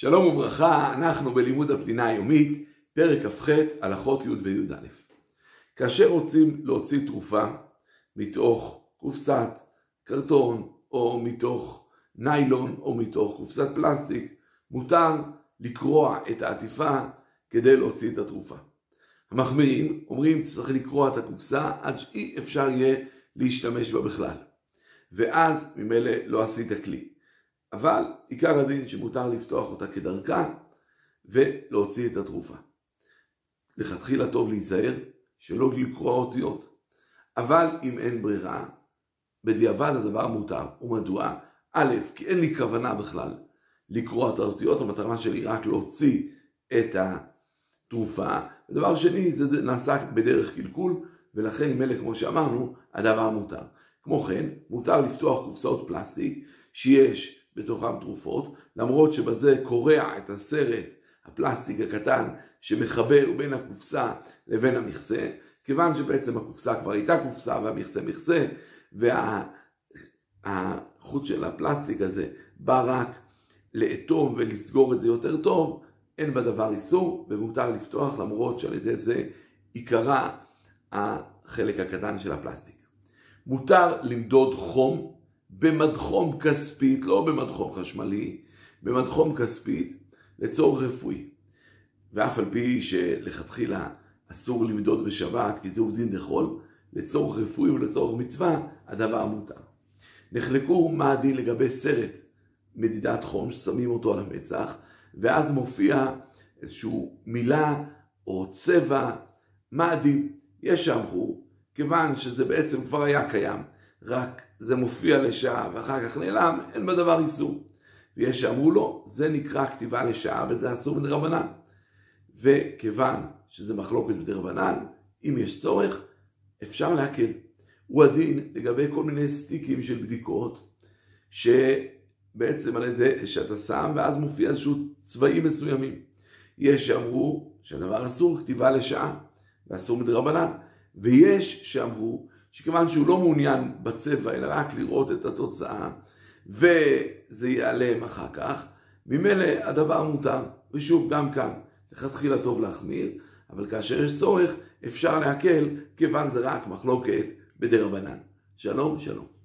שלום וברכה, אנחנו בלימוד הפנינה היומית, פרק כ"ח, הלכות י' וי"א. כאשר רוצים להוציא תרופה מתוך קופסת קרטון, או מתוך ניילון, או מתוך קופסת פלסטיק, מותר לקרוע את העטיפה כדי להוציא את התרופה. המחמירים אומרים שצריך לקרוע את הקופסה עד שאי אפשר יהיה להשתמש בה בכלל. ואז ממילא לא עשית כלי. אבל עיקר הדין שמותר לפתוח אותה כדרכה ולהוציא את התרופה. לכתחילה טוב להיזהר שלא לקרוא אותיות, אבל אם אין ברירה, בדיעבד הדבר מותר. ומדוע? א', כי אין לי כוונה בכלל לקרוא את האותיות, המטרה שלי רק להוציא את התרופה. ודבר שני, זה נעשה בדרך קלקול, ולכן אלה, כמו שאמרנו, הדבר מותר. כמו כן, מותר לפתוח קופסאות פלסטיק שיש בתוכם תרופות, למרות שבזה קורע את הסרט הפלסטיק הקטן שמחבר בין הקופסה לבין המכסה, כיוון שבעצם הקופסה כבר הייתה קופסה והמכסה מכסה, והחוט של הפלסטיק הזה בא רק לאטום ולסגור את זה יותר טוב, אין בדבר איסור ומותר לפתוח למרות שעל ידי זה עיקרה החלק הקטן של הפלסטיק. מותר למדוד חום במדחום כספית, לא במדחום חשמלי, במדחום כספית לצורך רפואי. ואף על פי שלכתחילה אסור למדוד בשבת, כי זה עובדין דחול, לצורך רפואי ולצורך מצווה, הדבר מותר. נחלקו מה הדין לגבי סרט מדידת חום, ששמים אותו על המצח, ואז מופיע איזושהי מילה או צבע, מה הדין? יש שאמרו, כיוון שזה בעצם כבר היה קיים, רק זה מופיע לשעה ואחר כך נעלם, אין בדבר איסור. ויש שאמרו לו, זה נקרא כתיבה לשעה וזה אסור מדרבנן. וכיוון שזה מחלוקת בדרבנן, אם יש צורך, אפשר להקל. הוא הדין לגבי כל מיני סטיקים של בדיקות, שבעצם על ידי שאתה שם, ואז מופיע איזשהו צבעים מסוימים. יש שאמרו שהדבר אסור כתיבה לשעה, ואסור מדרבנן. ויש שאמרו שכיוון שהוא לא מעוניין בצבע, אלא רק לראות את התוצאה, וזה ייעלם אחר כך, ממילא הדבר מותר. ושוב, גם כאן, לכתחילה טוב להחמיר, אבל כאשר יש צורך, אפשר להקל, כיוון זה רק מחלוקת בדרבנן. שלום, שלום.